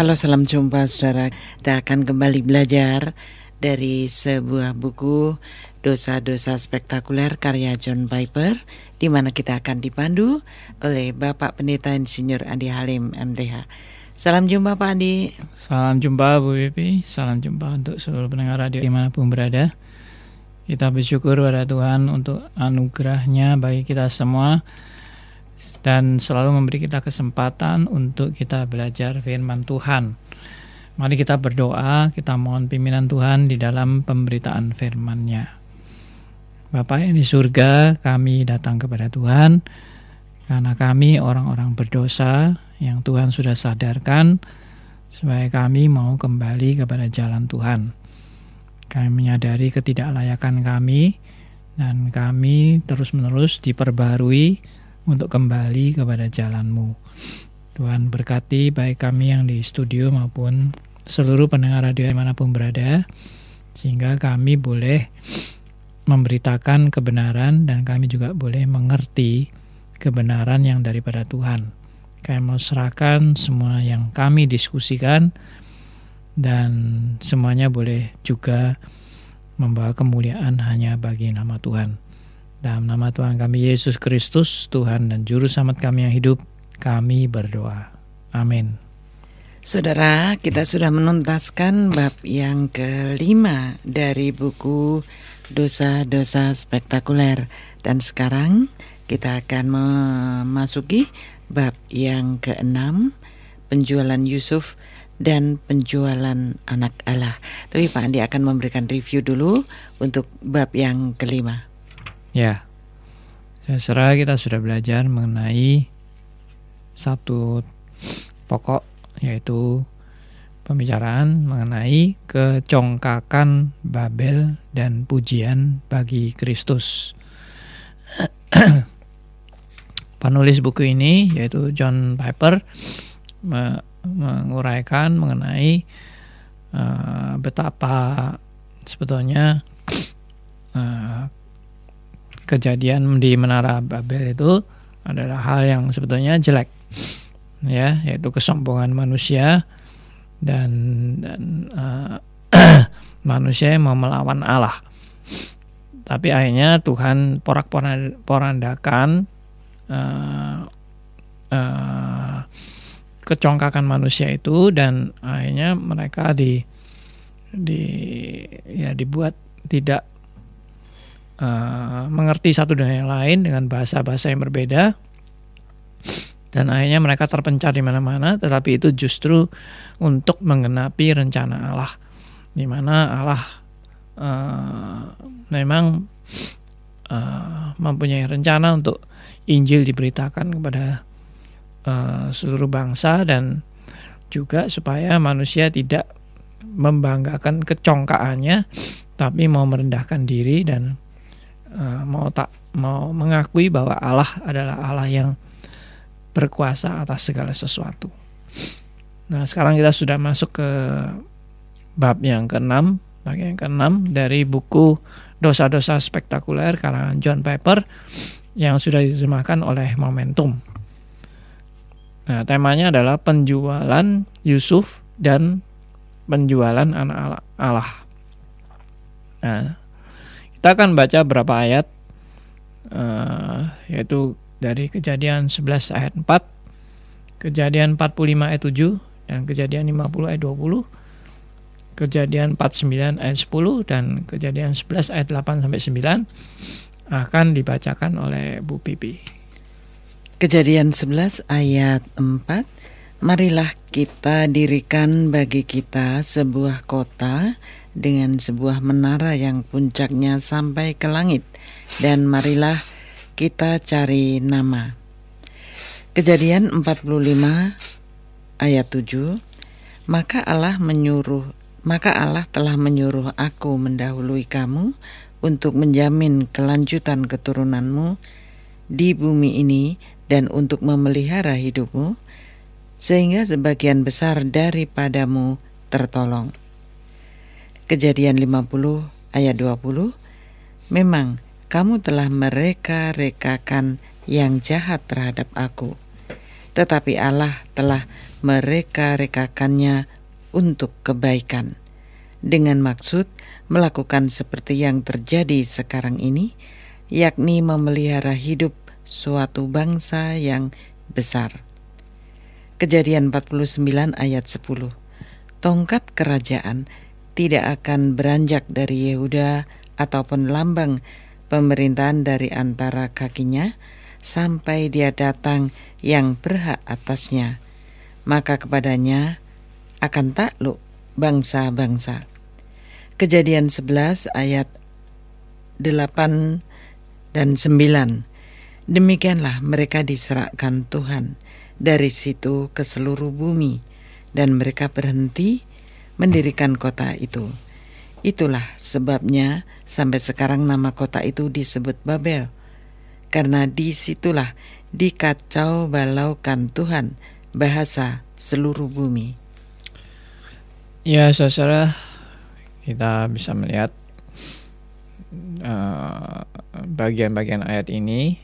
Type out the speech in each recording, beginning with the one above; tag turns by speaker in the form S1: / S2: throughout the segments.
S1: Halo, salam jumpa saudara. Kita akan kembali belajar dari sebuah buku Dosa-dosa spektakuler karya John Piper di mana kita akan dipandu oleh Bapak Pendeta Insinyur Andi Halim MTH. Salam jumpa Pak Andi.
S2: Salam jumpa Bu Bibi, salam jumpa untuk seluruh pendengar radio di mana pun berada. Kita bersyukur pada Tuhan untuk anugerahnya bagi kita semua dan selalu memberi kita kesempatan untuk kita belajar firman Tuhan. Mari kita berdoa, kita mohon pimpinan Tuhan di dalam pemberitaan firman-Nya. Bapak yang di surga, kami datang kepada Tuhan karena kami orang-orang berdosa yang Tuhan sudah sadarkan supaya kami mau kembali kepada jalan Tuhan. Kami menyadari ketidaklayakan kami dan kami terus-menerus diperbarui untuk kembali kepada jalanmu. Tuhan berkati baik kami yang di studio maupun seluruh pendengar radio di mana pun berada, sehingga kami boleh memberitakan kebenaran dan kami juga boleh mengerti kebenaran yang daripada Tuhan. Kami mau serahkan semua yang kami diskusikan dan semuanya boleh juga membawa kemuliaan hanya bagi nama Tuhan. Dalam nama Tuhan kami Yesus Kristus, Tuhan dan Juru Selamat kami yang hidup, kami berdoa. Amin.
S1: Saudara, kita sudah menuntaskan bab yang kelima dari buku Dosa-dosa Spektakuler. Dan sekarang kita akan memasuki bab yang keenam, penjualan Yusuf dan penjualan anak Allah. Tapi Pak Andi akan memberikan review dulu untuk bab yang kelima.
S2: Ya, serah kita sudah belajar mengenai satu pokok yaitu pembicaraan mengenai kecongkakan Babel dan pujian bagi Kristus. Penulis buku ini yaitu John Piper menguraikan mengenai uh, betapa sebetulnya uh, kejadian di Menara Babel itu adalah hal yang sebetulnya jelek ya yaitu kesombongan manusia dan dan uh, manusia yang mau melawan Allah. Tapi akhirnya Tuhan porak-porandakan uh, uh, kecongkakan manusia itu dan akhirnya mereka di di ya dibuat tidak uh, mengerti satu dan yang lain dengan bahasa-bahasa yang berbeda. Dan akhirnya mereka terpencar di mana-mana tetapi itu justru untuk menggenapi rencana Allah. Di mana Allah uh, memang uh, mempunyai rencana untuk Injil diberitakan kepada uh, seluruh bangsa dan juga supaya manusia tidak membanggakan kecongkaannya tapi mau merendahkan diri dan uh, mau tak mau mengakui bahwa Allah adalah Allah yang berkuasa atas segala sesuatu. Nah, sekarang kita sudah masuk ke bab yang keenam, bagian keenam dari buku Dosa-dosa Spektakuler karangan John Piper yang sudah diterjemahkan oleh Momentum. Nah, temanya adalah penjualan Yusuf dan penjualan anak Allah. Nah, kita akan baca berapa ayat, uh, yaitu dari kejadian 11 ayat 4, kejadian 45 ayat 7, dan kejadian 50 ayat 20, kejadian 49 ayat 10, dan kejadian 11 ayat 8 sampai 9 akan dibacakan oleh Bu Pipi.
S1: Kejadian 11 ayat 4, Marilah kita dirikan bagi kita sebuah kota dengan sebuah menara yang puncaknya sampai ke langit dan marilah kita cari nama. Kejadian 45 ayat 7 Maka Allah menyuruh maka Allah telah menyuruh aku mendahului kamu untuk menjamin kelanjutan keturunanmu di bumi ini dan untuk memelihara hidupmu sehingga sebagian besar daripadamu tertolong. Kejadian 50 ayat 20 Memang kamu telah mereka-rekakan yang jahat terhadap aku tetapi Allah telah mereka-rekakannya untuk kebaikan. Dengan maksud melakukan seperti yang terjadi sekarang ini, yakni memelihara hidup suatu bangsa yang besar. Kejadian 49 ayat 10 Tongkat kerajaan tidak akan beranjak dari Yehuda ataupun lambang pemerintahan dari antara kakinya sampai dia datang yang berhak atasnya. Maka kepadanya akan takluk bangsa-bangsa. Kejadian 11 ayat 8 dan 9. Demikianlah mereka diserahkan Tuhan dari situ ke seluruh bumi dan mereka berhenti mendirikan kota itu. Itulah sebabnya sampai sekarang nama kota itu disebut Babel. Karena di situlah dikacau balaukan Tuhan bahasa seluruh bumi.
S2: Ya, saudara, kita bisa melihat eh, bagian-bagian uh, ayat ini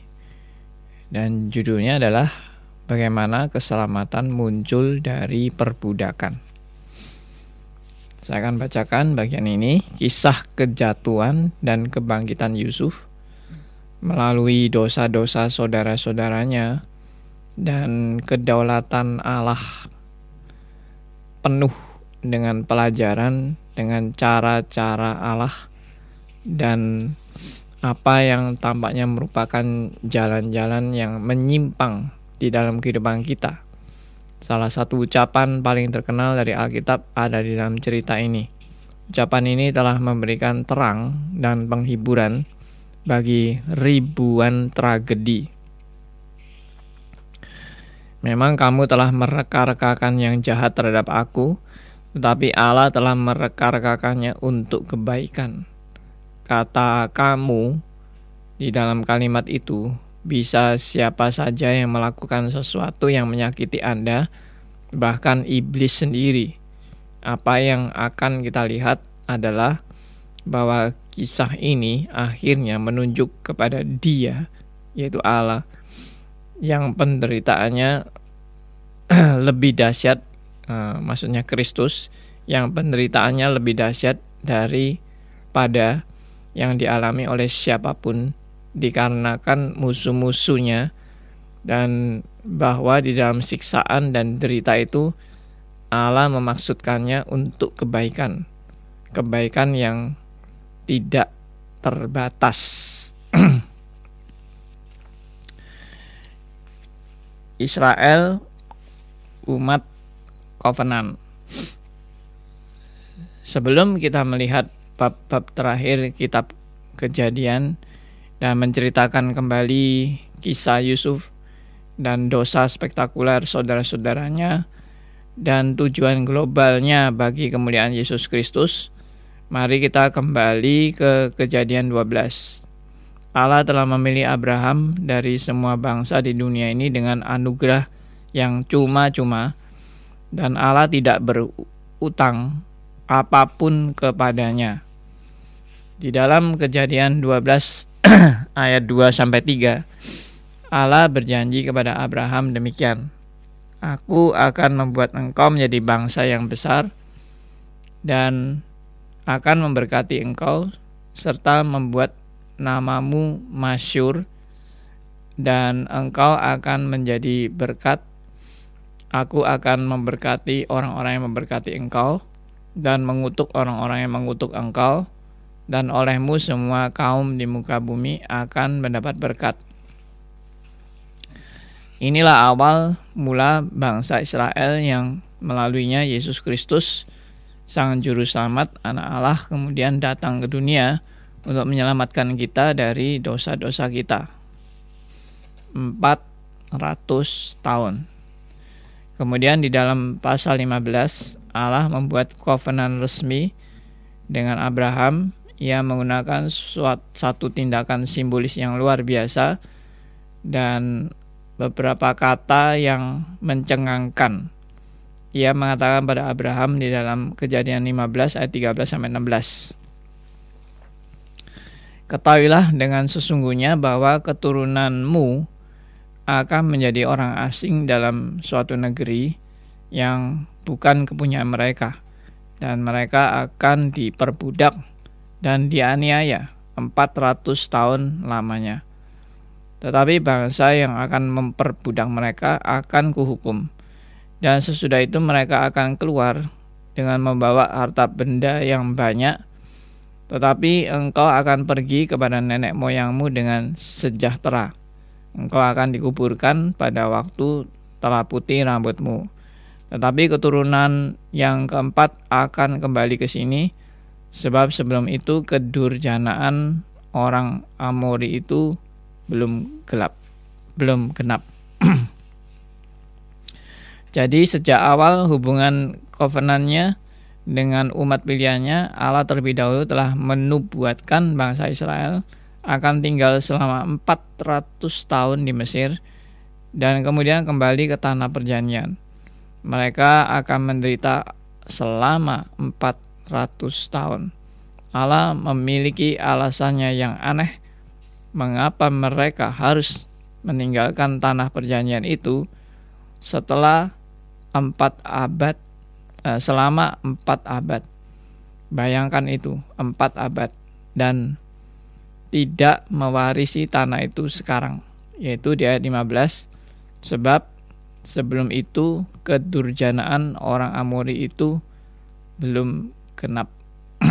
S2: dan judulnya adalah bagaimana keselamatan muncul dari perbudakan. Saya akan bacakan bagian ini, kisah kejatuhan dan kebangkitan Yusuf melalui dosa-dosa saudara-saudaranya dan kedaulatan Allah penuh dengan pelajaran, dengan cara-cara Allah, dan apa yang tampaknya merupakan jalan-jalan yang menyimpang di dalam kehidupan kita. Salah satu ucapan paling terkenal dari Alkitab ada di dalam cerita ini. Ucapan ini telah memberikan terang dan penghiburan bagi ribuan tragedi. Memang kamu telah mereka-rekakan yang jahat terhadap aku, tetapi Allah telah mereka-rekakannya untuk kebaikan. Kata kamu di dalam kalimat itu bisa siapa saja yang melakukan sesuatu yang menyakiti Anda, bahkan iblis sendiri. Apa yang akan kita lihat adalah bahwa kisah ini akhirnya menunjuk kepada Dia, yaitu Allah, yang penderitaannya lebih dahsyat uh, maksudnya Kristus yang penderitaannya lebih dahsyat dari pada yang dialami oleh siapa pun dikarenakan musuh-musuhnya dan bahwa di dalam siksaan dan derita itu Allah memaksudkannya untuk kebaikan kebaikan yang tidak terbatas Israel umat covenant. Sebelum kita melihat bab-bab terakhir kitab kejadian dan menceritakan kembali kisah Yusuf dan dosa spektakuler saudara-saudaranya dan tujuan globalnya bagi kemuliaan Yesus Kristus, mari kita kembali ke kejadian 12. Allah telah memilih Abraham dari semua bangsa di dunia ini dengan anugerah yang cuma-cuma dan Allah tidak berutang apa pun kepadanya. Di dalam Kejadian 12 ayat 2 sampai 3 Allah berjanji kepada Abraham demikian. Aku akan membuat engkau menjadi bangsa yang besar dan akan memberkati engkau serta membuat namamu masyur dan engkau akan menjadi berkat Aku akan memberkati orang-orang yang memberkati engkau dan mengutuk orang-orang yang mengutuk engkau dan olehmu semua kaum di muka bumi akan mendapat berkat. Inilah awal mula bangsa Israel yang melaluinya Yesus Kristus Sang Juru Selamat anak Allah kemudian datang ke dunia untuk menyelamatkan kita dari dosa-dosa kita. 400 tahun. Kemudian di dalam pasal 15 Allah membuat covenant resmi dengan Abraham ia menggunakan suatu, satu tindakan simbolis yang luar biasa dan beberapa kata yang mencengangkan. Ia mengatakan pada Abraham di dalam Kejadian 15 ayat 13 sampai 16. Ketahuilah dengan sesungguhnya bahwa keturunanmu akan menjadi orang asing dalam suatu negeri yang bukan kepunyaan mereka dan mereka akan diperbudak dan dianiaya 400 tahun lamanya. Tetapi bangsa yang akan memperbudak mereka akan kuhukum. Dan sesudah itu mereka akan keluar dengan membawa harta benda yang banyak. Tetapi engkau akan pergi kepada nenek moyangmu dengan sejahtera engkau akan dikuburkan pada waktu telah putih rambutmu. Tetapi keturunan yang keempat akan kembali ke sini, sebab sebelum itu kedurjanaan orang Amori itu belum gelap, belum genap. Jadi sejak awal hubungan covenantnya dengan umat pilihannya, Allah terlebih dahulu telah menubuatkan bangsa Israel akan tinggal selama 400 tahun di Mesir dan kemudian kembali ke tanah perjanjian. Mereka akan menderita selama 400 tahun. Allah memiliki alasannya yang aneh mengapa mereka harus meninggalkan tanah perjanjian itu setelah empat abad eh, selama empat abad. Bayangkan itu empat abad dan tidak mewarisi tanah itu sekarang yaitu di ayat 15 sebab sebelum itu kedurjanaan orang Amori itu belum genap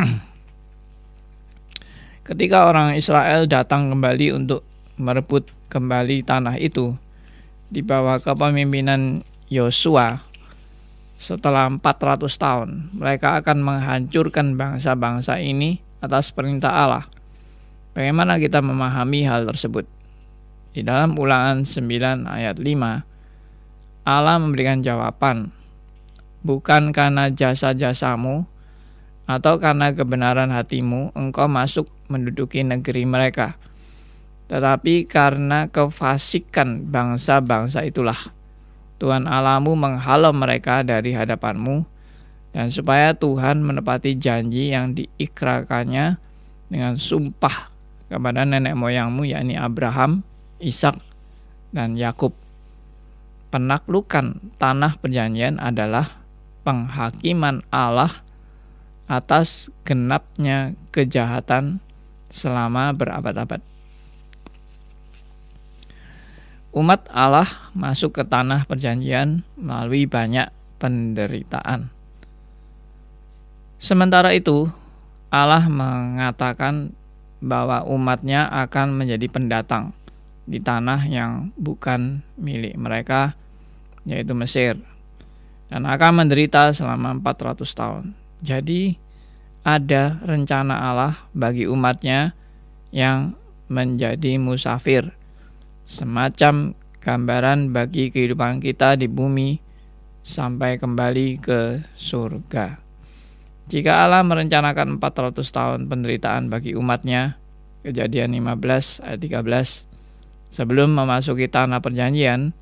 S2: ketika orang Israel datang kembali untuk merebut kembali tanah itu di bawah kepemimpinan Yosua setelah 400 tahun mereka akan menghancurkan bangsa-bangsa ini atas perintah Allah Bagaimana kita memahami hal tersebut? Di dalam ulangan 9 ayat 5, Allah memberikan jawaban, bukan karena jasa-jasamu atau karena kebenaran hatimu engkau masuk menduduki negeri mereka, tetapi karena kefasikan bangsa-bangsa itulah. Tuhan Allahmu menghalau mereka dari hadapanmu, dan supaya Tuhan menepati janji yang diikrarkannya dengan sumpah kepada nenek moyangmu yakni Abraham, Ishak, dan Yakub. Penaklukan tanah perjanjian adalah penghakiman Allah atas genapnya kejahatan selama berabad-abad. Umat Allah masuk ke tanah perjanjian melalui banyak penderitaan. Sementara itu, Allah mengatakan bahwa umatnya akan menjadi pendatang di tanah yang bukan milik mereka, yaitu Mesir, dan akan menderita selama 400 tahun. Jadi, ada rencana Allah bagi umatnya yang menjadi musafir, semacam gambaran bagi kehidupan kita di bumi sampai kembali ke surga. Jika Allah merencanakan 400 tahun penderitaan bagi umatnya, kejadian 15 ayat 13, sebelum memasuki tanah perjanjian,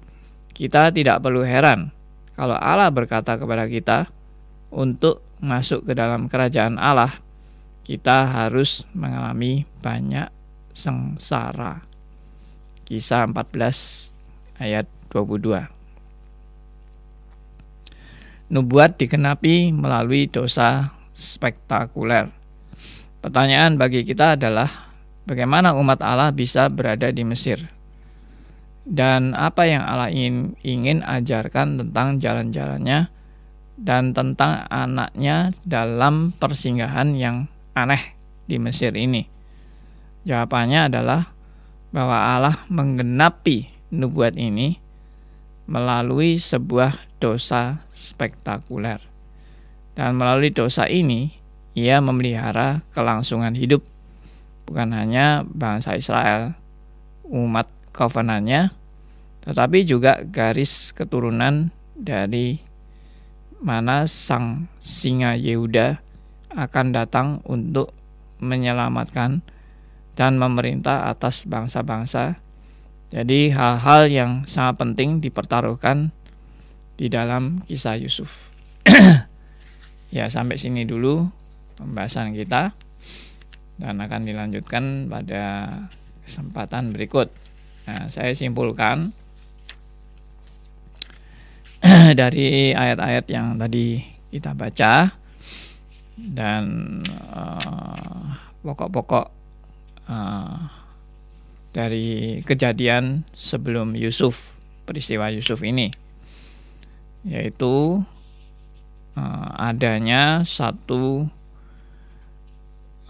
S2: kita tidak perlu heran kalau Allah berkata kepada kita, untuk masuk ke dalam kerajaan Allah, kita harus mengalami banyak sengsara. Kisah 14 ayat 22 nubuat dikenapi melalui dosa spektakuler. Pertanyaan bagi kita adalah bagaimana umat Allah bisa berada di Mesir? Dan apa yang Allah ingin, ingin ajarkan tentang jalan-jalannya dan tentang anaknya dalam persinggahan yang aneh di Mesir ini? Jawabannya adalah bahwa Allah menggenapi nubuat ini melalui sebuah dosa spektakuler. Dan melalui dosa ini, ia memelihara kelangsungan hidup bukan hanya bangsa Israel, umat covenantnya, tetapi juga garis keturunan dari mana sang singa Yehuda akan datang untuk menyelamatkan dan memerintah atas bangsa-bangsa. Jadi hal-hal yang sangat penting dipertaruhkan di dalam kisah Yusuf. Ya, sampai sini dulu pembahasan kita dan akan dilanjutkan pada kesempatan berikut. Nah, saya simpulkan dari ayat-ayat yang tadi kita baca. Dan pokok-pokok uh, dari kejadian sebelum Yusuf peristiwa Yusuf ini. Yaitu uh, adanya satu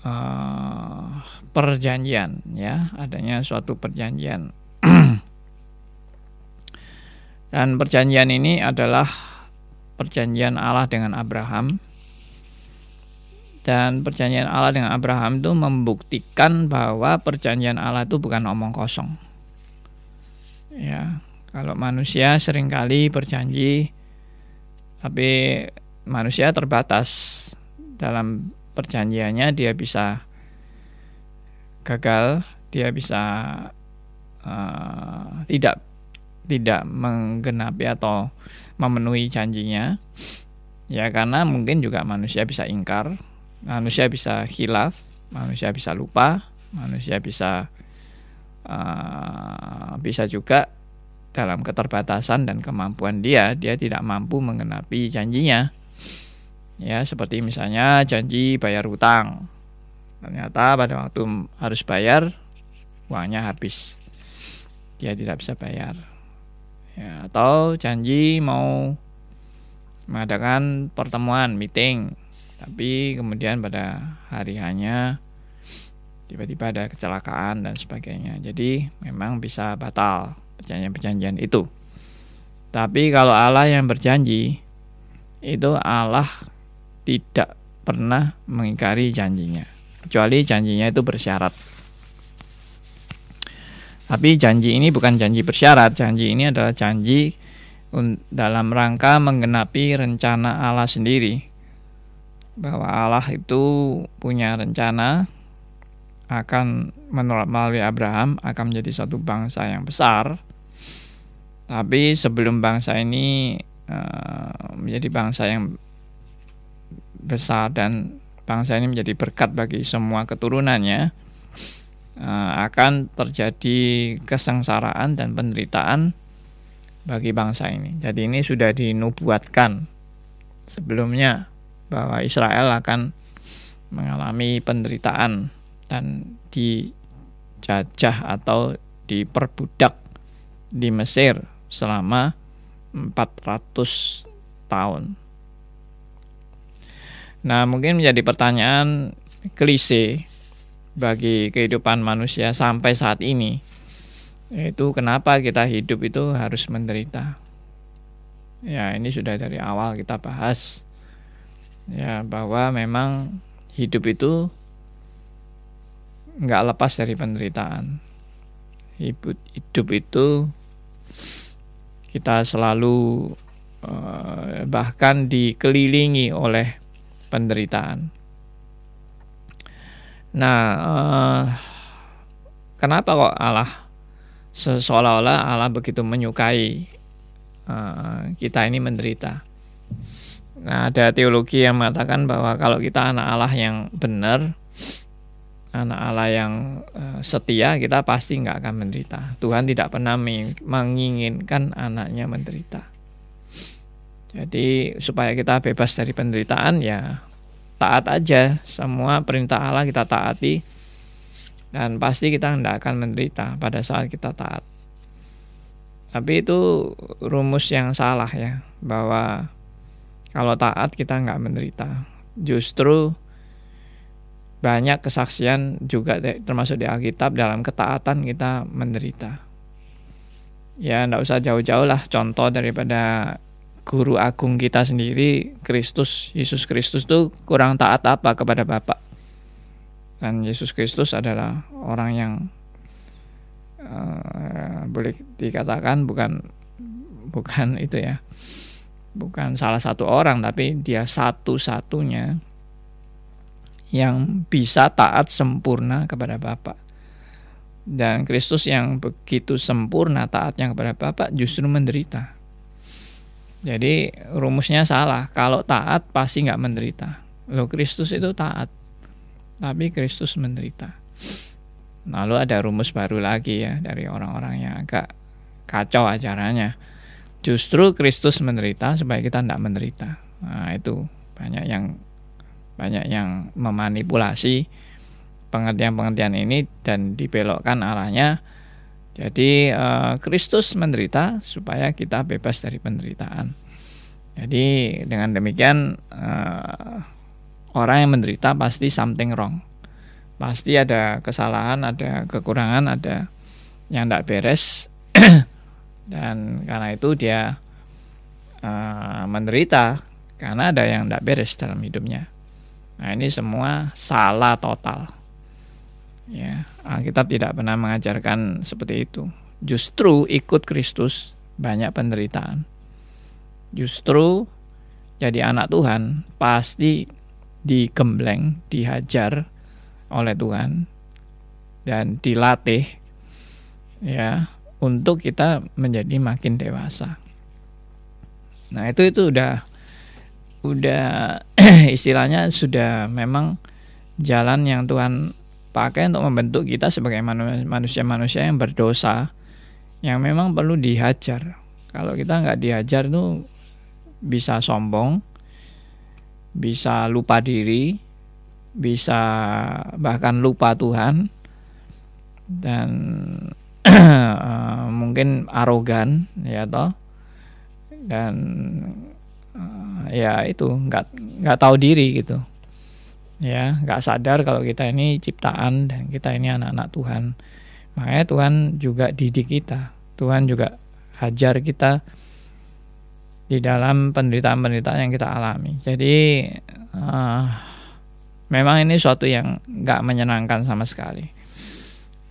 S2: uh, perjanjian ya. Adanya suatu perjanjian dan perjanjian ini adalah perjanjian Allah dengan Abraham dan perjanjian Allah dengan Abraham itu membuktikan bahwa perjanjian Allah itu bukan omong kosong. Ya, kalau manusia sering kali berjanji tapi manusia terbatas dalam perjanjiannya dia bisa gagal, dia bisa uh, tidak tidak menggenapi atau memenuhi janjinya ya karena mungkin juga manusia bisa ingkar manusia bisa hilaf, manusia bisa lupa, manusia bisa uh, bisa juga dalam keterbatasan dan kemampuan dia, dia tidak mampu mengenapi janjinya. Ya, seperti misalnya janji bayar hutang. Ternyata pada waktu harus bayar uangnya habis. Dia tidak bisa bayar. Ya, atau janji mau mengadakan pertemuan, meeting. Tapi kemudian pada hari hanya tiba-tiba ada kecelakaan dan sebagainya. Jadi memang bisa batal perjanjian-perjanjian itu. Tapi kalau Allah yang berjanji itu Allah tidak pernah mengingkari janjinya. Kecuali janjinya itu bersyarat tapi janji ini bukan janji bersyarat janji ini adalah janji dalam rangka menggenapi rencana Allah sendiri bahwa Allah itu punya rencana akan menolak melalui Abraham akan menjadi satu bangsa yang besar. Tapi sebelum bangsa ini uh, menjadi bangsa yang besar dan bangsa ini menjadi berkat bagi semua keturunannya, akan terjadi kesengsaraan dan penderitaan bagi bangsa ini. Jadi ini sudah dinubuatkan sebelumnya bahwa Israel akan mengalami penderitaan dan dijajah atau diperbudak di Mesir selama 400 tahun. Nah, mungkin menjadi pertanyaan klise bagi kehidupan manusia sampai saat ini, yaitu kenapa kita hidup itu harus menderita. Ya, ini sudah dari awal kita bahas. Ya bahwa memang hidup itu nggak lepas dari penderitaan. Hidup hidup itu kita selalu uh, bahkan dikelilingi oleh penderitaan nah uh, kenapa kok Allah seolah-olah Allah begitu menyukai uh, kita ini menderita Nah, ada teologi yang mengatakan bahwa kalau kita anak Allah yang benar, anak Allah yang uh, setia, kita pasti nggak akan menderita. Tuhan tidak pernah menginginkan anaknya menderita. Jadi supaya kita bebas dari penderitaan ya taat aja semua perintah Allah kita taati dan pasti kita tidak akan menderita pada saat kita taat. Tapi itu rumus yang salah ya bahwa kalau taat kita nggak menderita. Justru banyak kesaksian juga termasuk di Alkitab dalam ketaatan kita menderita. Ya nggak usah jauh-jauh lah contoh daripada guru agung kita sendiri Kristus Yesus Kristus tuh kurang taat apa kepada Bapak. Dan Yesus Kristus adalah orang yang uh, boleh dikatakan bukan bukan itu ya bukan salah satu orang tapi dia satu-satunya yang bisa taat sempurna kepada Bapa. Dan Kristus yang begitu sempurna taatnya kepada Bapa justru menderita. Jadi rumusnya salah. Kalau taat pasti nggak menderita. Lo Kristus itu taat, tapi Kristus menderita. Lalu ada rumus baru lagi ya dari orang-orang yang agak kacau acaranya justru Kristus menderita supaya kita tidak menderita. Nah, itu banyak yang banyak yang memanipulasi pengertian-pengertian ini dan dibelokkan arahnya. Jadi eh, Kristus menderita supaya kita bebas dari penderitaan. Jadi dengan demikian eh, orang yang menderita pasti something wrong. Pasti ada kesalahan, ada kekurangan, ada yang tidak beres dan karena itu dia uh, menderita karena ada yang tidak beres dalam hidupnya. Nah ini semua salah total. Ya, Alkitab tidak pernah mengajarkan seperti itu. Justru ikut Kristus banyak penderitaan. Justru jadi anak Tuhan pasti digembleng, dihajar oleh Tuhan dan dilatih ya untuk kita menjadi makin dewasa. Nah, itu itu udah udah istilahnya sudah memang jalan yang Tuhan pakai untuk membentuk kita sebagai manusia-manusia yang berdosa yang memang perlu dihajar. Kalau kita nggak dihajar tuh bisa sombong, bisa lupa diri, bisa bahkan lupa Tuhan dan uh, mungkin arogan ya toh dan uh, ya itu nggak nggak tahu diri gitu ya nggak sadar kalau kita ini ciptaan dan kita ini anak-anak Tuhan. Makanya Tuhan juga didik kita. Tuhan juga hajar kita di dalam penderitaan-penderitaan yang kita alami. Jadi uh, memang ini suatu yang nggak menyenangkan sama sekali.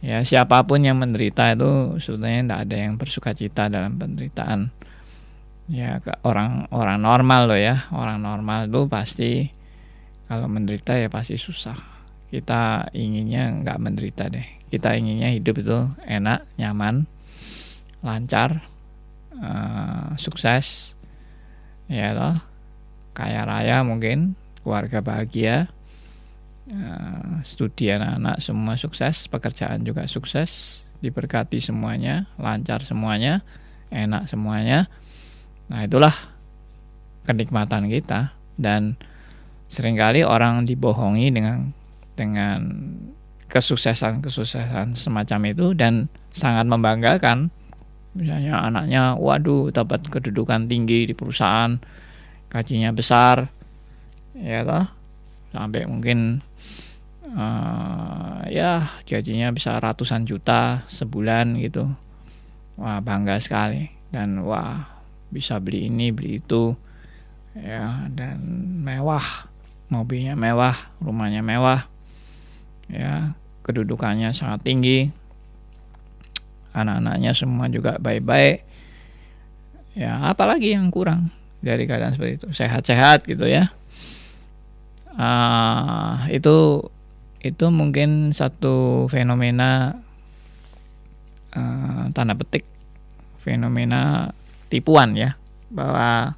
S2: Ya siapa pun yang menderita itu sebetulnya tidak ada yang bersuka cita dalam penderitaan. Ya orang orang normal loh ya. Orang normal itu pasti kalau menderita ya pasti susah. Kita inginnya nggak menderita deh. Kita inginnya hidup itu enak nyaman lancar uh, sukses ya loh kaya raya mungkin keluarga bahagia uh, studi anak-anak semua sukses pekerjaan juga sukses diberkati semuanya lancar semuanya enak semuanya. Nah itulah kenikmatan kita. Dan sering kali orang dibohongi dengan dengan kesuksesan-kesuksesan semacam itu dan sangat membanggakan. Misalnya anaknya, waduh, dapat kedudukan tinggi di perusahaan, gajinya besar, ya toh, sampai mungkin uh, ya gajinya bisa ratusan juta sebulan gitu. Wah bangga sekali dan wah bisa beli ini beli itu ya dan mewah mobilnya mewah, rumahnya mewah, ya kedudukannya sangat tinggi, anak-anaknya semua juga baik-baik. Ya, apalagi yang kurang dari keadaan seperti itu, sehat-sehat gitu ya. Uh, itu itu mungkin satu fenomena uh, tanda petik fenomena tipuan ya bahwa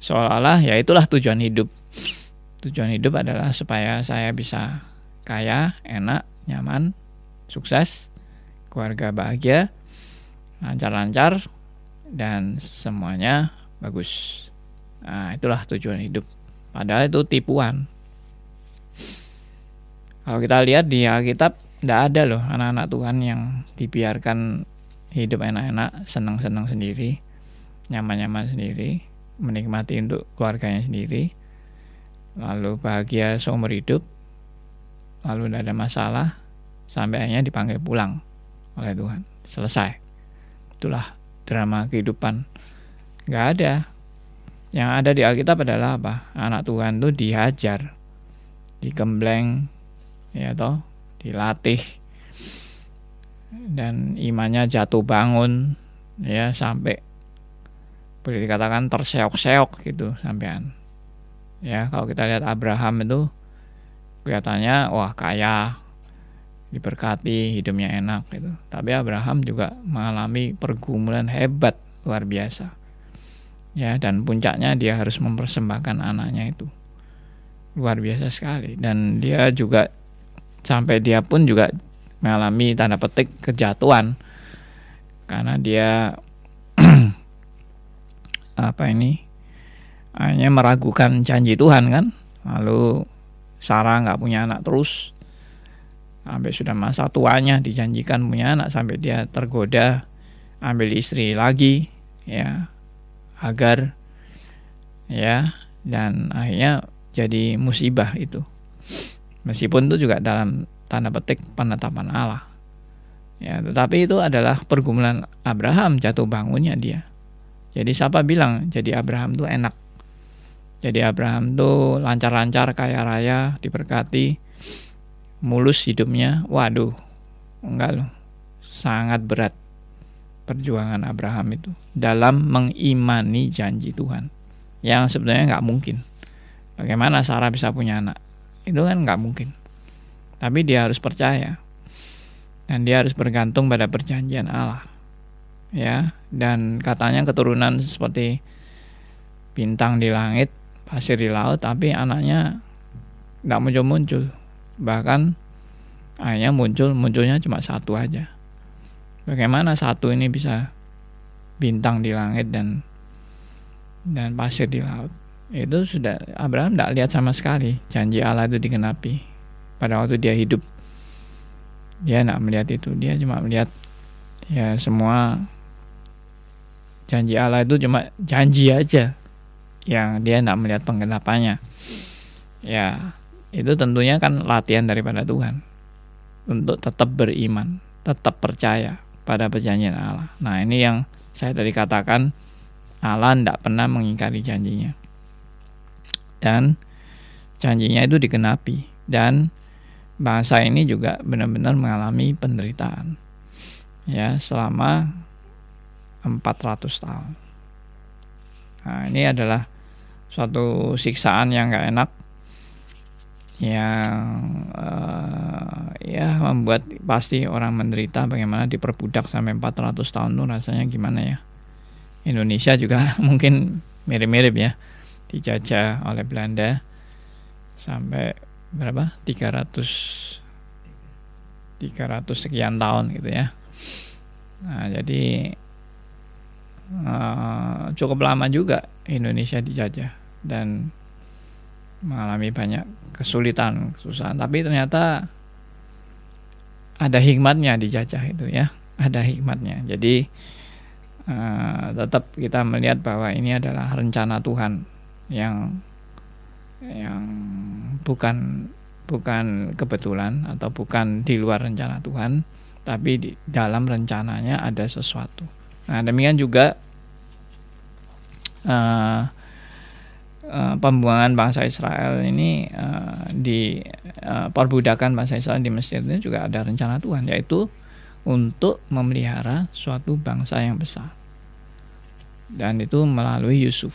S2: seolah-olah ya itulah tujuan hidup tujuan hidup adalah supaya saya bisa kaya, enak, nyaman, sukses, keluarga bahagia, lancar-lancar, dan semuanya bagus. Nah, itulah tujuan hidup. Padahal itu tipuan. Kalau kita lihat di Alkitab, tidak ada loh anak-anak Tuhan yang dibiarkan hidup enak-enak, senang-senang sendiri, nyaman-nyaman sendiri, menikmati untuk keluarganya sendiri lalu bahagia seumur hidup, lalu tidak ada masalah, sampai akhirnya dipanggil pulang oleh Tuhan. Selesai. Itulah drama kehidupan. Gak ada. Yang ada di Alkitab adalah apa? Anak Tuhan itu dihajar, digembleng, ya toh, dilatih, dan imannya jatuh bangun, ya sampai boleh dikatakan terseok-seok gitu sampean ya kalau kita lihat Abraham itu kelihatannya wah kaya diberkati hidupnya enak gitu. Tapi Abraham juga mengalami pergumulan hebat luar biasa. Ya dan puncaknya dia harus mempersembahkan anaknya itu. Luar biasa sekali. Dan dia juga sampai dia pun juga mengalami tanda petik kejatuhan. Karena dia apa ini hanya meragukan janji Tuhan kan? Lalu Sarah nggak punya anak terus. Sampai sudah masa tuanya dijanjikan punya anak sampai dia tergoda ambil istri lagi ya agar ya dan akhirnya jadi musibah itu. Meskipun itu juga dalam tanda petik penetapan Allah. Ya tetapi itu adalah pergumulan Abraham jatuh bangunnya dia. Jadi siapa bilang jadi Abraham itu enak jadi Abraham tuh lancar-lancar kaya raya, diberkati, mulus hidupnya. Waduh, enggak loh. Sangat berat perjuangan Abraham itu dalam mengimani janji Tuhan. Yang sebenarnya nggak mungkin. Bagaimana Sarah bisa punya anak? Itu kan nggak mungkin. Tapi dia harus percaya. Dan dia harus bergantung pada perjanjian Allah. Ya, dan katanya keturunan seperti bintang di langit pasir di laut tapi anaknya nggak muncul-muncul bahkan hanya muncul munculnya cuma satu aja. Bagaimana satu ini bisa bintang di langit dan dan pasir di laut? Itu sudah Abraham tidak lihat sama sekali. Janji Allah itu digenapi. Pada waktu dia hidup dia tidak melihat itu. Dia cuma melihat ya semua janji Allah itu cuma janji aja yang dia tidak melihat penggenapannya ya itu tentunya kan latihan daripada Tuhan. Untuk tetap beriman tetap percaya pada perjanjian Allah. Nah ini yang saya tadi katakan Allah tidak pernah mengingkari janjinya. Dan janjinya itu digenapi dan bangsa ini juga benar-benar mengalami penderitaan. Ya selama 400 tahun Nah, ini adalah suatu siksaan yang gak enak yang uh, ya membuat pasti orang menderita bagaimana diperbudak sampai 400 tahun tuh rasanya gimana ya. Indonesia juga mungkin mirip-mirip ya dijajah oleh Belanda sampai berapa? 300 300 sekian tahun gitu ya. Nah jadi uh, cukup lama juga Indonesia dijajah dan mengalami banyak kesulitan, kesusahan. Tapi ternyata ada hikmatnya dijajah itu ya, ada hikmatnya. Jadi uh, tetap kita melihat bahwa ini adalah rencana Tuhan yang yang bukan bukan kebetulan atau bukan di luar rencana Tuhan, tapi di dalam rencananya ada sesuatu. Nah, demikian juga uh, uh, pembuangan bangsa Israel ini uh, di uh, perbudakan bangsa Israel di Mesir ini juga ada rencana Tuhan yaitu untuk memelihara suatu bangsa yang besar. Dan itu melalui Yusuf.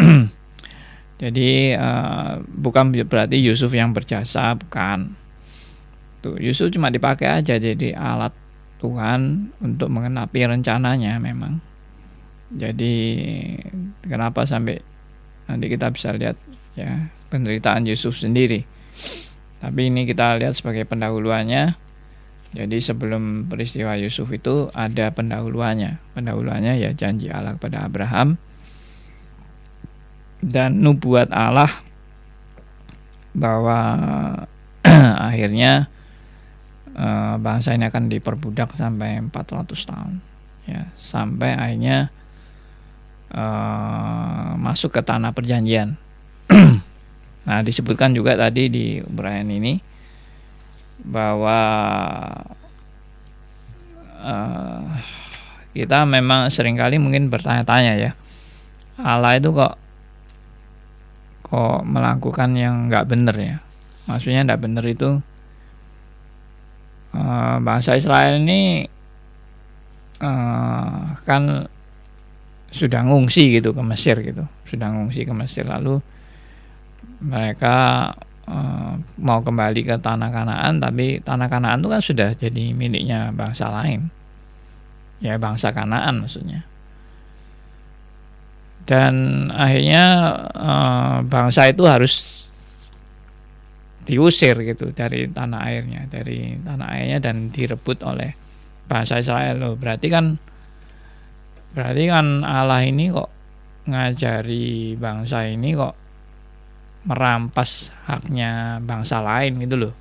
S2: Jadi uh, bukan berarti Yusuf yang berjasa, bukan. Tuh, Yusuf cuma dipakai aja jadi alat Tuhan untuk mengenapi rencananya memang. Jadi kenapa sampai nanti kita bisa lihat ya penderitaan Yusuf sendiri. Tapi ini kita lihat sebagai pendahuluannya. Jadi sebelum peristiwa Yusuf itu ada pendahuluannya. Pendahuluannya ya janji Allah kepada Abraham dan nubuat Allah bahwa akhirnya Eh, bangsa ini akan diperbudak sampai 400 tahun. Ya sampai akhirnya uh, masuk ke tanah perjanjian. Nah disebutkan juga tadi di Ibrahim ini bahwa uh, kita memang sering kali mungkin bertanya-tanya ya Allah itu kok kok melakukan yang nggak benar ya? Maksudnya nggak benar itu uh, bangsa Israel ini uh, kan sudah ngungsi gitu ke Mesir gitu. Sudah ngungsi ke Mesir. Lalu mereka uh, mau kembali ke tanah Kanaan tapi tanah Kanaan itu kan sudah jadi miliknya bangsa lain. Ya bangsa Kanaan maksudnya. Dan akhirnya uh, bangsa itu harus diusir gitu dari tanah airnya dari tanah airnya dan direbut oleh bangsa Israel. Loh berarti kan berarti kan Allah ini kok ngajari bangsa ini kok merampas haknya bangsa lain gitu loh.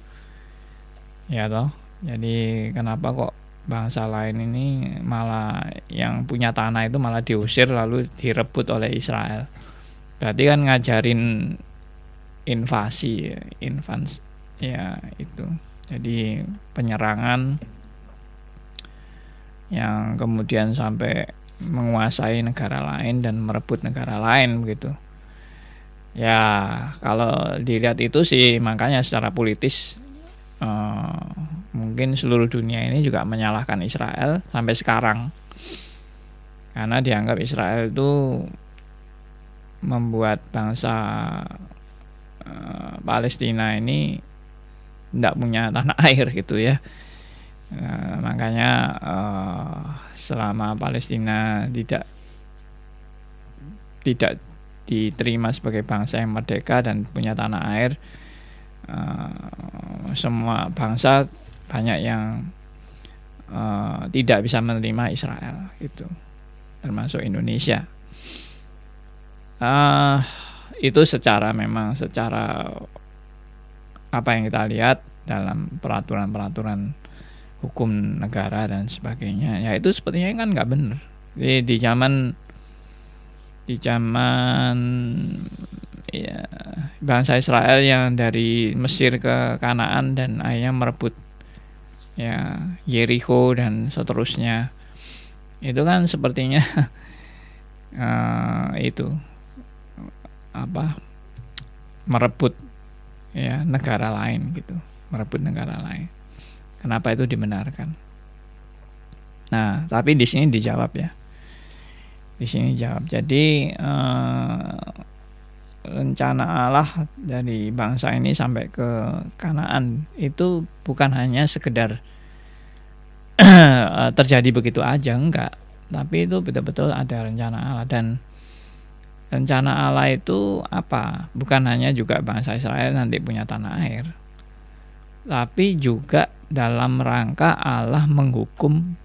S2: Ya toh jadi kenapa kok bangsa lain ini malah yang punya tanah itu malah diusir lalu direbut oleh Israel? Berarti kan ngajarin invasi invans ya itu. Jadi penyerangan yang kemudian sampai menguasai negara lain dan merebut negara lain begitu. Ya kalau dilihat itu sih makanya secara politis uh, mungkin seluruh dunia ini juga menyalahkan Israel sampai sekarang. Karena dianggap Israel itu membuat bangsa uh, Palestina ini tidak punya tanah air gitu ya. Uh, makanya uh, selama Palestina tidak tidak diterima sebagai bangsa yang merdeka dan punya tanah air uh, semua bangsa banyak yang uh, tidak bisa menerima Israel itu termasuk Indonesia. Uh, itu secara memang secara apa yang kita lihat dalam peraturan-peraturan hukum negara dan sebagainya ya itu sepertinya kan nggak benar. Di, di zaman di zaman ya, bangsa Israel yang dari Mesir ke Kanaan dan akhirnya merebut ya Jericho dan seterusnya itu kan sepertinya uh, itu apa merebut ya negara lain gitu merebut negara lain. Kenapa itu dibenarkan? Nah tapi di sini dijawab ya. Di sini jawab jadi uh, rencana Allah dari bangsa ini sampai ke Kanaan itu bukan hanya sekedar Eh, terjadi begitu aja enggak. Tapi itu betul-betul ada rencana Allah. Dan rencana Allah itu apa? Bukan hanya juga bangsa Israel nanti punya tanah air tapi juga dalam rangka Allah menghukum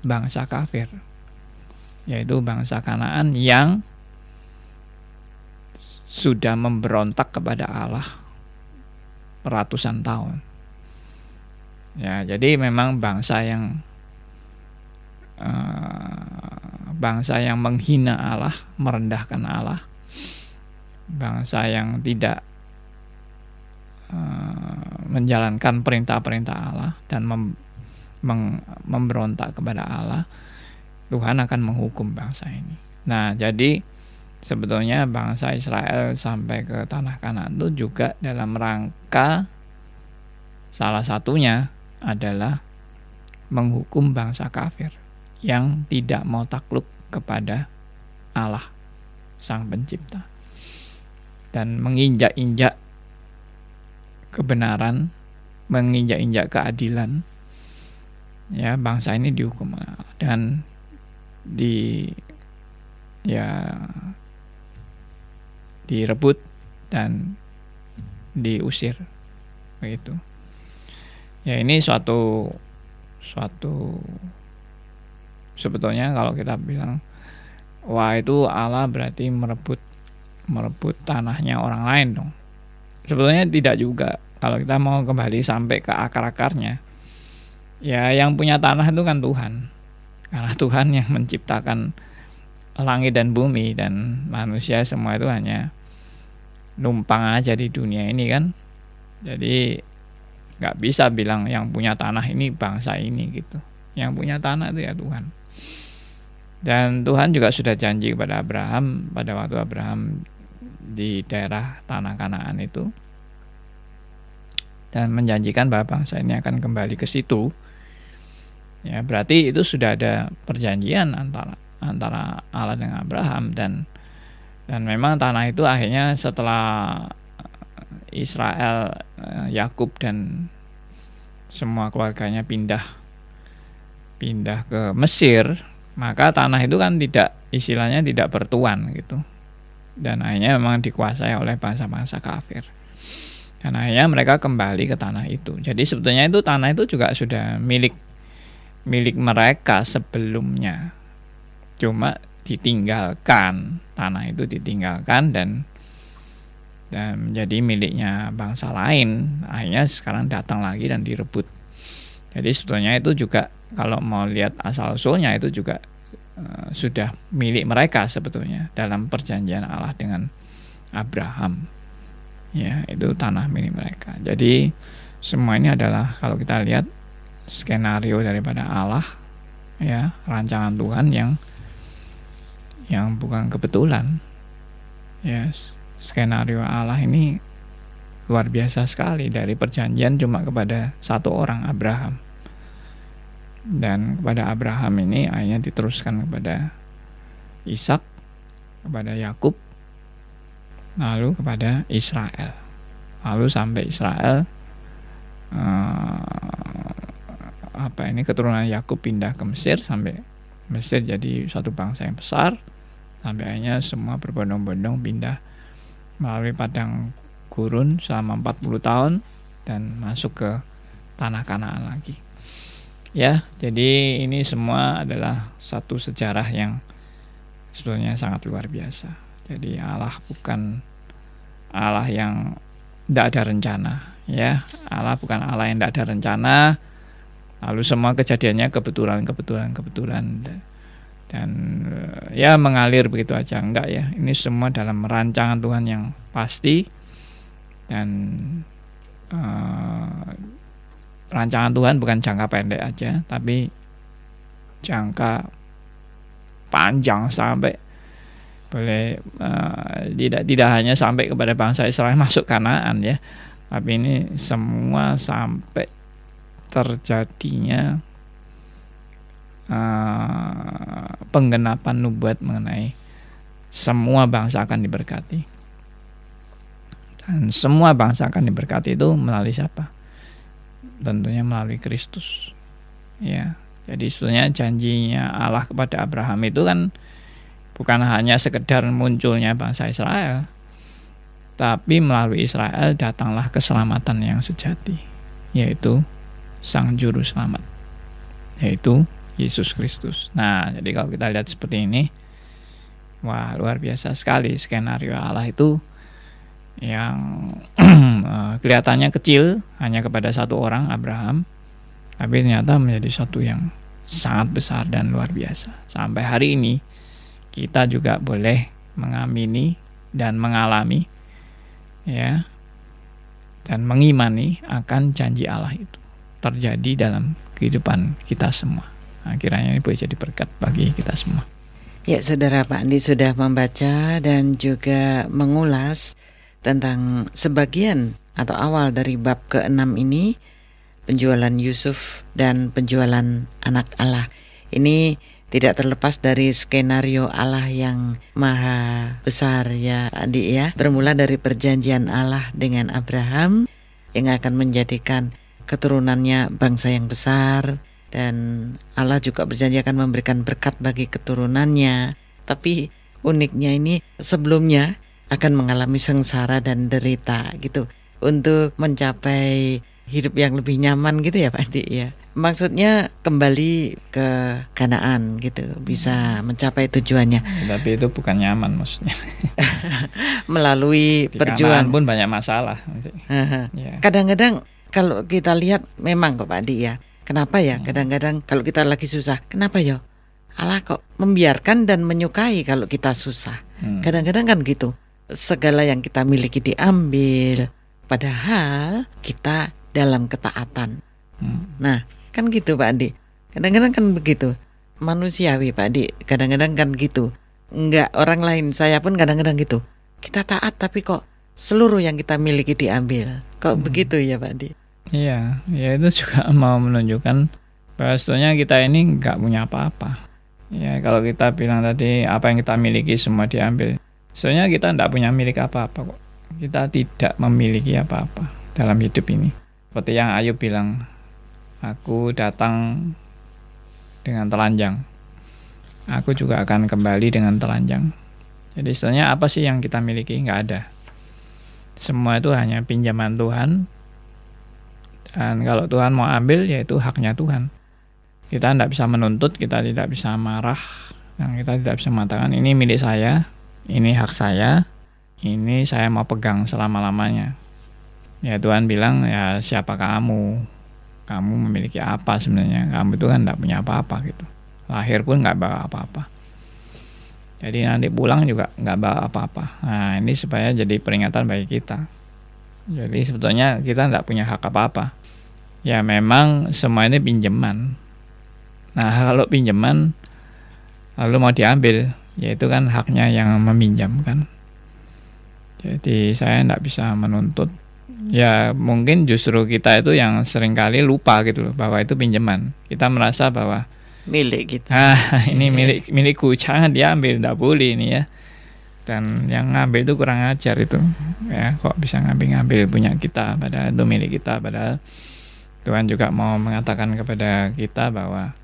S2: bangsa kafir yaitu bangsa Kanaan yang sudah memberontak kepada Allah ratusan tahun. Ya, jadi memang bangsa yang uh, bangsa yang menghina Allah, merendahkan Allah, bangsa yang tidak uh, menjalankan perintah-perintah Allah dan mem, mem, memberontak kepada Allah, Tuhan akan menghukum bangsa ini. Nah, jadi sebetulnya bangsa Israel sampai ke tanah Kanan itu juga dalam rangka salah satunya adalah menghukum bangsa kafir yang tidak mau takluk kepada Allah Sang Pencipta dan menginjak-injak kebenaran, menginjak-injak keadilan. Ya, bangsa ini dihukum dan di ya direbut dan diusir begitu ya ini suatu suatu sebetulnya kalau kita bilang wah itu Allah berarti merebut merebut tanahnya orang lain dong. Sebetulnya tidak juga. Kalau kita mau kembali sampai ke akar-akarnya ya yang punya tanah itu kan Tuhan. Karena Tuhan yang menciptakan langit dan bumi dan manusia semua itu hanya numpang aja di dunia ini kan. Jadi nggak bisa bilang yang punya tanah ini bangsa ini gitu. Yang punya tanah itu ya Tuhan dan Tuhan juga sudah janji kepada Abraham pada waktu Abraham di daerah tanah Kanaan itu dan menjanjikan bahwa bangsa ini akan kembali ke situ. Ya berarti itu sudah ada perjanjian antara antara Allah dengan Abraham dan dan memang tanah itu akhirnya setelah Israel, eh, Yakub dan semua keluarganya pindah pindah ke Mesir, maka tanah itu kan tidak istilahnya tidak bertuan gitu. Dan akhirnya memang dikuasai oleh bangsa-bangsa kafir. Dan akhirnya mereka kembali ke tanah itu. Jadi sebetulnya itu tanah itu juga sudah milik milik mereka sebelumnya. Cuma ditinggalkan tanah itu ditinggalkan dan dan menjadi miliknya bangsa lain akhirnya sekarang datang lagi dan direbut jadi sebetulnya itu juga kalau mau lihat asal usulnya itu juga uh, sudah milik mereka sebetulnya dalam perjanjian Allah dengan Abraham. Ya itu tanah milik mereka. Jadi semua ini adalah kalau kita lihat skenario daripada Allah ya rancangan Tuhan yang yang bukan kebetulan. Ya skenario Allah ini luar biasa sekali dari perjanjian cuma kepada satu orang Abraham dan kepada Abraham ini akhirnya diteruskan kepada Ishak kepada Yakub lalu kepada Israel lalu sampai Israel uh, apa ini keturunan Yakub pindah ke Mesir sampai Mesir jadi satu bangsa yang besar sampai akhirnya semua berbondong-bondong pindah melalui padang gurun selama 40 tahun dan masuk ke tanah Kanaan lagi. Ya, jadi ini semua adalah satu sejarah yang sebetulnya sangat luar biasa. Jadi Allah bukan Allah yang tidak ada rencana, ya. Allah bukan Allah yang tidak ada rencana. Lalu semua kejadiannya kebetulan, kebetulan, kebetulan dan eh, ya mengalir begitu aja enggak ya ini semua dalam rancangan Tuhan yang pasti dan uh, rancangan Tuhan bukan jangka pendek aja tapi jangka panjang sampai boleh uh, tidak tidak hanya sampai kepada bangsa Israel masuk Kanaan ya tapi ini semua sampai terjadinya uh, penggenapan nubuat mengenai semua bangsa akan diberkati. Dan semua bangsa akan diberkati itu melalui siapa? Tentunya melalui Kristus. Ya. Jadi sebetulnya janjinya Allah kepada Abraham itu kan bukan hanya sekedar munculnya bangsa Israel, tapi melalui Israel datanglah keselamatan yang sejati, yaitu Sang Juru Selamat, yaitu Yesus Kristus. Nah, jadi kalau kita lihat seperti ini, wah luar biasa sekali skenario Allah itu yang eh, kelihatannya kecil hanya kepada satu orang Abraham, tapi ternyata menjadi satu yang sangat besar dan luar biasa. Sampai hari ini kita juga boleh mengamini dan mengalami ya dan mengimani akan janji Allah itu terjadi dalam kehidupan kita semua. Kiranya ini boleh jadi berkat bagi kita semua.
S1: Ya, saudara Pak Andi sudah membaca dan juga mengulas tentang sebagian atau awal dari bab ke-6 ini, penjualan Yusuf dan penjualan anak Allah. Ini tidak terlepas dari skenario Allah yang maha besar ya Andi ya. Bermula dari perjanjian Allah dengan Abraham yang akan menjadikan keturunannya bangsa yang besar, dan Allah juga berjanji akan memberikan berkat bagi keturunannya. Tapi uniknya ini sebelumnya akan mengalami sengsara dan derita gitu untuk mencapai hidup yang lebih nyaman gitu ya Pak Adi ya. Maksudnya kembali ke Kanaan gitu, bisa mencapai tujuannya.
S2: Tapi itu bukan nyaman maksudnya.
S1: Melalui
S2: Di
S1: perjuangan
S2: pun banyak masalah.
S1: Ya. Kadang-kadang kalau kita lihat memang kok Pak Adi ya, Kenapa ya? Hmm. Kadang-kadang kalau kita lagi susah, kenapa ya? Allah kok membiarkan dan menyukai kalau kita susah. Hmm. Kadang-kadang kan gitu. Segala yang kita miliki diambil, padahal kita dalam ketaatan. Hmm. Nah, kan gitu Pak Andi. Kadang-kadang kan begitu. Manusiawi Pak Andi. Kadang-kadang kan gitu. Enggak orang lain, saya pun kadang-kadang gitu. Kita taat tapi kok seluruh yang kita miliki diambil. Kok hmm. begitu ya Pak Andi?
S2: Iya, ya itu juga mau menunjukkan bahwa sebetulnya kita ini nggak punya apa-apa. Ya kalau kita bilang tadi apa yang kita miliki semua diambil, sebenarnya kita tidak punya milik apa-apa kok. Kita tidak memiliki apa-apa dalam hidup ini. Seperti yang Ayub bilang, aku datang dengan telanjang. Aku juga akan kembali dengan telanjang. Jadi sebenarnya apa sih yang kita miliki? Nggak ada. Semua itu hanya pinjaman Tuhan dan kalau Tuhan mau ambil, yaitu haknya Tuhan. Kita tidak bisa menuntut, kita tidak bisa marah, Yang kita tidak bisa mengatakan ini milik saya, ini hak saya, ini saya mau pegang selama-lamanya. Ya Tuhan bilang ya siapa kamu? Kamu memiliki apa sebenarnya? Kamu itu kan tidak punya apa-apa gitu. Lahir pun nggak bawa apa-apa. Jadi nanti pulang juga nggak bawa apa-apa. Nah ini supaya jadi peringatan bagi kita. Jadi sebetulnya kita tidak punya hak apa-apa. Ya memang semua ini pinjaman. Nah kalau pinjaman lalu mau diambil, yaitu kan haknya yang meminjamkan. Jadi saya tidak bisa menuntut. Ya mungkin justru kita itu yang sering kali lupa gitu loh bahwa itu pinjaman. Kita merasa bahwa
S1: milik kita.
S2: Ah, ini milik milikku, jangan diambil, tidak boleh ini ya. Dan yang ngambil itu kurang ajar itu, ya kok bisa ngambil-ngambil punya kita, pada itu milik kita, padahal Tuhan juga mau mengatakan kepada kita bahwa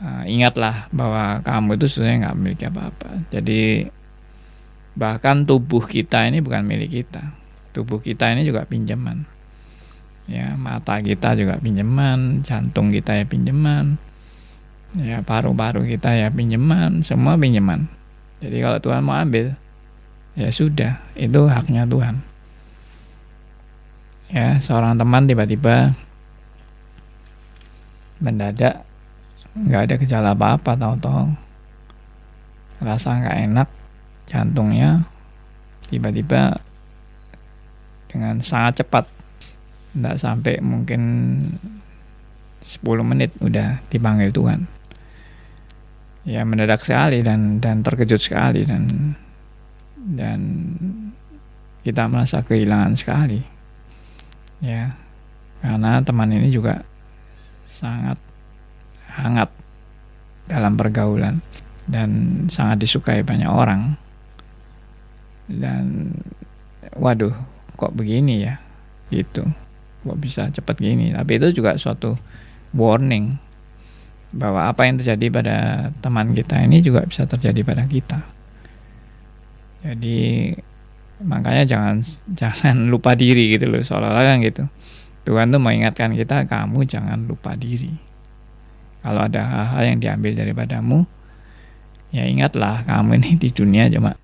S2: uh, ingatlah bahwa kamu itu sebenarnya nggak memiliki apa-apa. Jadi bahkan tubuh kita ini bukan milik kita, tubuh kita ini juga pinjaman. Ya, mata kita juga pinjaman, jantung kita ya pinjaman, ya paru-paru kita ya pinjaman semua pinjaman jadi kalau Tuhan mau ambil ya sudah itu haknya Tuhan ya seorang teman tiba-tiba mendadak nggak ada gejala apa-apa tahu-tahu. Rasa nggak enak jantungnya tiba-tiba dengan sangat cepat. Tidak sampai mungkin 10 menit udah dipanggil Tuhan. Ya mendadak sekali dan dan terkejut sekali dan dan kita merasa kehilangan sekali. Ya karena teman ini juga sangat hangat dalam pergaulan dan sangat disukai banyak orang dan waduh kok begini ya gitu kok bisa cepat gini tapi itu juga suatu warning bahwa apa yang terjadi pada teman kita ini juga bisa terjadi pada kita. Jadi makanya jangan jangan lupa diri gitu loh seolah-olah kan gitu. Tuhan tuh mengingatkan kita kamu jangan lupa diri. Kalau ada hal-hal yang diambil daripadamu, ya ingatlah kamu ini di dunia cuma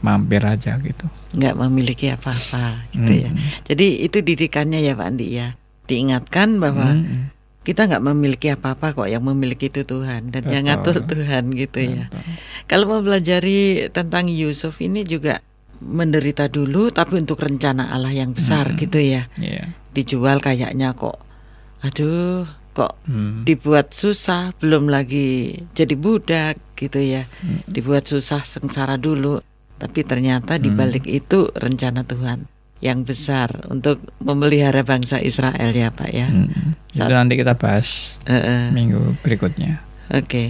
S2: mampir aja gitu.
S1: Nggak memiliki apa-apa gitu hmm. ya. Jadi itu didikannya ya Pak Andi ya. Diingatkan bahwa hmm kita nggak memiliki apa-apa kok yang memiliki itu Tuhan dan Betul. yang ngatur Tuhan gitu ya. Betul. ya. Kalau mau belajari tentang Yusuf ini juga menderita dulu tapi untuk rencana Allah yang besar hmm. gitu ya. Yeah. Dijual kayaknya kok aduh kok hmm. dibuat susah belum lagi jadi budak gitu ya. Hmm. Dibuat susah sengsara dulu tapi ternyata di balik hmm. itu rencana Tuhan yang besar untuk memelihara bangsa Israel ya Pak ya.
S2: Hmm. Saat, itu nanti kita bahas uh, uh, minggu berikutnya.
S1: Oke, okay.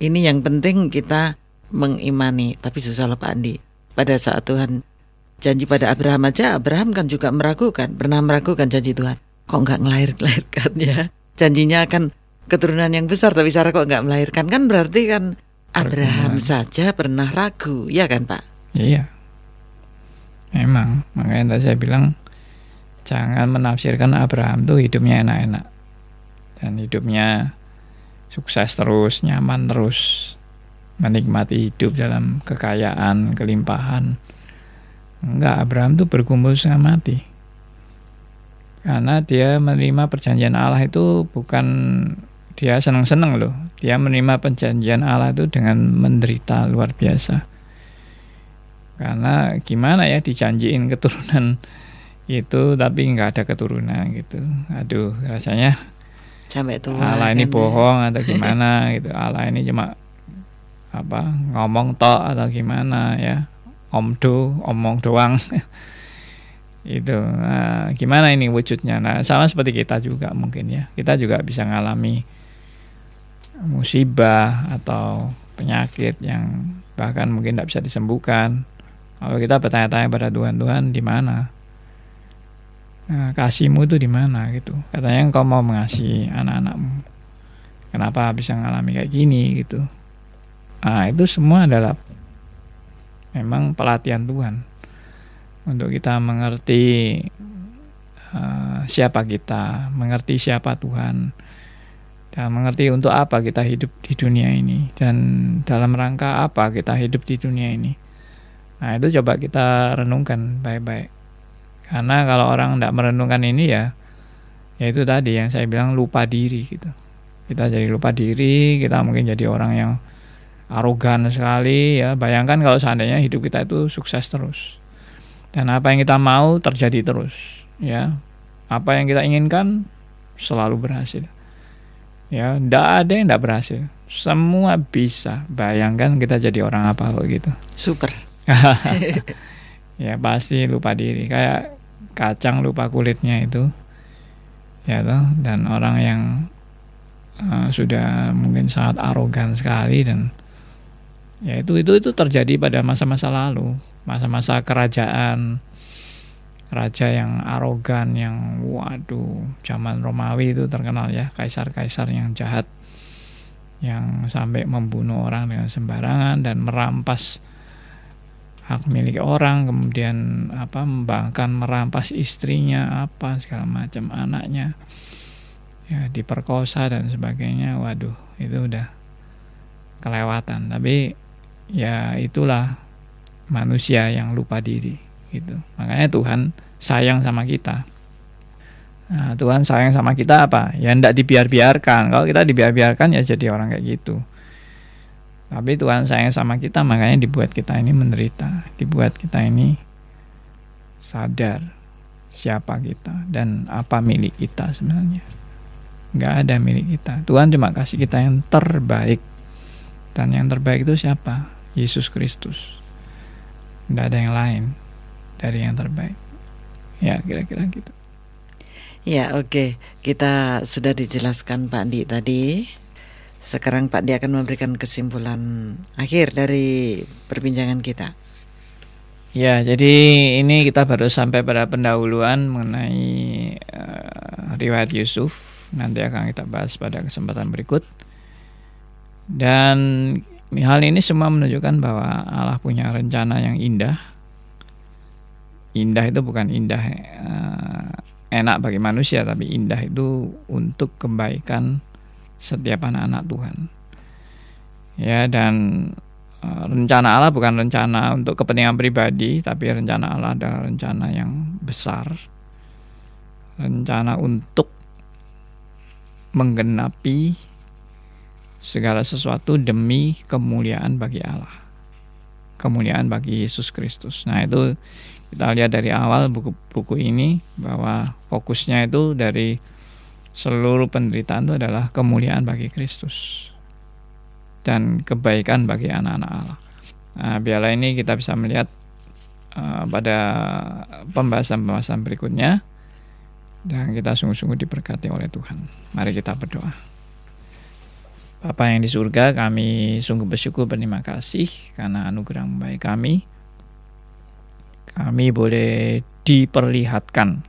S1: ini yang penting kita mengimani, tapi susah loh Pak Andi. Pada saat Tuhan janji pada Abraham aja, Abraham kan juga meragukan, pernah meragukan janji Tuhan. Kok nggak ngelahir-lahirkan ya? Janjinya akan keturunan yang besar, tapi cara kok nggak melahirkan kan berarti kan Abraham saja pernah ragu, ya kan Pak?
S2: Iya. Memang, makanya tadi saya bilang jangan menafsirkan Abraham tuh hidupnya enak-enak dan hidupnya sukses terus, nyaman terus, menikmati hidup dalam kekayaan, kelimpahan. Enggak, Abraham tuh berkumpul setengah mati. Karena dia menerima perjanjian Allah itu bukan dia senang-senang loh. Dia menerima perjanjian Allah itu dengan menderita luar biasa. Karena gimana ya dijanjiin keturunan itu tapi nggak ada keturunan gitu. Aduh rasanya
S1: sampai tua
S2: Allah ini kan ya. bohong atau gimana gitu. Allah ini cuma apa ngomong tok atau gimana ya. Omdo omong doang itu nah, gimana ini wujudnya nah sama seperti kita juga mungkin ya kita juga bisa ngalami musibah atau penyakit yang bahkan mungkin tidak bisa disembuhkan kalau kita bertanya-tanya pada Tuhan, Tuhan di mana? Nah, kasihmu itu di mana gitu. Katanya engkau mau mengasihi anak-anakmu. Kenapa bisa mengalami kayak gini gitu. Nah, itu semua adalah memang pelatihan Tuhan untuk kita mengerti uh, siapa kita, mengerti siapa Tuhan, dan mengerti untuk apa kita hidup di dunia ini dan dalam rangka apa kita hidup di dunia ini. Nah itu coba kita renungkan baik-baik. Karena kalau orang tidak merenungkan ini ya, ya itu tadi yang saya bilang lupa diri gitu. Kita jadi lupa diri, kita mungkin jadi orang yang arogan sekali ya. Bayangkan kalau seandainya hidup kita itu sukses terus. Dan apa yang kita mau terjadi terus ya. Apa yang kita inginkan selalu berhasil ya. Tidak ada yang tidak berhasil. Semua bisa. Bayangkan kita jadi orang apa kok gitu.
S1: Super.
S2: Ya pasti lupa diri. Kayak kacang lupa kulitnya itu ya toh. Dan orang yang uh, sudah mungkin sangat arogan sekali dan ya itu itu itu terjadi pada masa-masa lalu masa-masa kerajaan. Raja yang arogan yang waduh zaman Romawi itu terkenal ya kaisar-kaisar yang jahat yang sampai membunuh orang dengan sembarangan dan merampas hak milik orang kemudian apa bahkan merampas istrinya apa segala macam anaknya ya diperkosa dan sebagainya. Waduh itu udah kelewatan. Tapi ya itulah manusia yang lupa diri gitu. Makanya Tuhan sayang sama kita. Nah, Tuhan sayang sama kita apa? Ya tidak dibiar-biarkan. Kalau kita dibiar-biarkan ya jadi orang kayak gitu. Tapi Tuhan sayang sama kita makanya dibuat kita ini menderita, dibuat kita ini sadar siapa kita dan apa milik kita sebenarnya. Nggak ada milik kita. Tuhan cuma kasih kita yang terbaik. Dan yang terbaik itu siapa? Yesus Kristus. Nggak ada yang lain dari yang terbaik. Ya, kira-kira gitu.
S1: Ya, oke. Okay. Kita sudah dijelaskan Pak Andi tadi. Sekarang Pak Andi akan memberikan kesimpulan akhir dari perbincangan kita.
S2: Ya, jadi ini kita baru sampai pada pendahuluan mengenai uh, riwayat Yusuf. Nanti akan kita bahas pada kesempatan berikut. Dan hal ini semua menunjukkan bahwa Allah punya rencana yang indah. Indah itu bukan indah uh, enak bagi manusia tapi indah itu untuk kebaikan setiap anak-anak Tuhan. Ya dan uh, rencana Allah bukan rencana untuk kepentingan pribadi tapi rencana Allah adalah rencana yang besar. Rencana untuk menggenapi segala sesuatu demi kemuliaan bagi Allah kemuliaan bagi Yesus Kristus nah itu kita lihat dari awal buku-buku ini bahwa fokusnya itu dari seluruh penderitaan itu adalah kemuliaan bagi Kristus dan kebaikan bagi anak-anak Allah. Nah, biarlah ini kita bisa melihat uh, pada pembahasan-pembahasan berikutnya dan kita sungguh-sungguh diberkati oleh Tuhan. Mari kita berdoa. Bapa yang di surga, kami sungguh bersyukur berterima kasih karena anugerah baik kami kami boleh diperlihatkan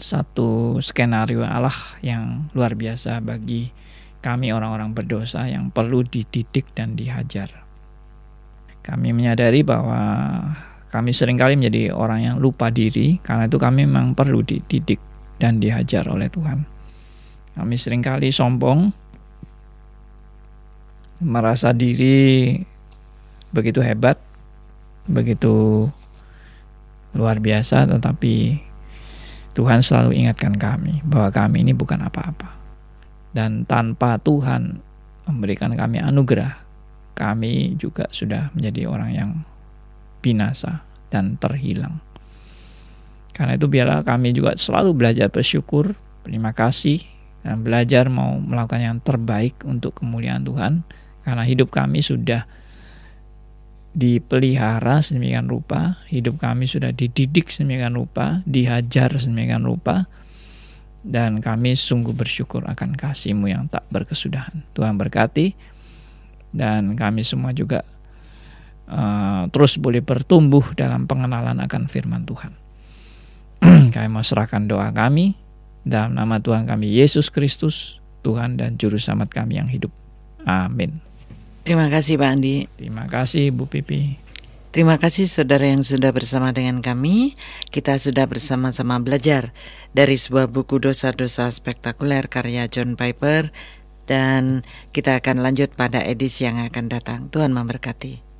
S2: satu skenario Allah yang luar biasa bagi kami orang-orang berdosa yang perlu dididik dan dihajar. Kami menyadari bahwa kami sering kali menjadi orang yang lupa diri karena itu kami memang perlu dididik dan dihajar oleh Tuhan. Kami sering kali sombong, merasa diri begitu hebat, begitu luar biasa tetapi Tuhan selalu ingatkan kami bahwa kami ini bukan apa-apa. Dan tanpa Tuhan memberikan kami anugerah kami juga sudah menjadi orang yang binasa dan terhilang. Karena itu biarlah kami juga selalu belajar bersyukur terima kasih dan belajar mau melakukan yang terbaik untuk kemuliaan Tuhan karena hidup kami sudah dipelihara sedemikian rupa, hidup kami sudah dididik sedemikian rupa, dihajar sedemikian rupa, dan kami sungguh bersyukur akan kasih-Mu yang tak berkesudahan. Tuhan berkati, dan kami semua juga uh, terus boleh bertumbuh dalam pengenalan akan firman Tuhan. kami mau serahkan doa kami dalam nama Tuhan kami Yesus Kristus, Tuhan dan Juru Selamat kami yang hidup. Amin.
S1: Terima kasih Pak Andi.
S2: Terima kasih Bu Pipi.
S1: Terima kasih saudara yang sudah bersama dengan kami. Kita sudah bersama-sama belajar dari sebuah buku dosa-dosa spektakuler karya John Piper dan kita akan lanjut pada edisi yang akan datang. Tuhan memberkati.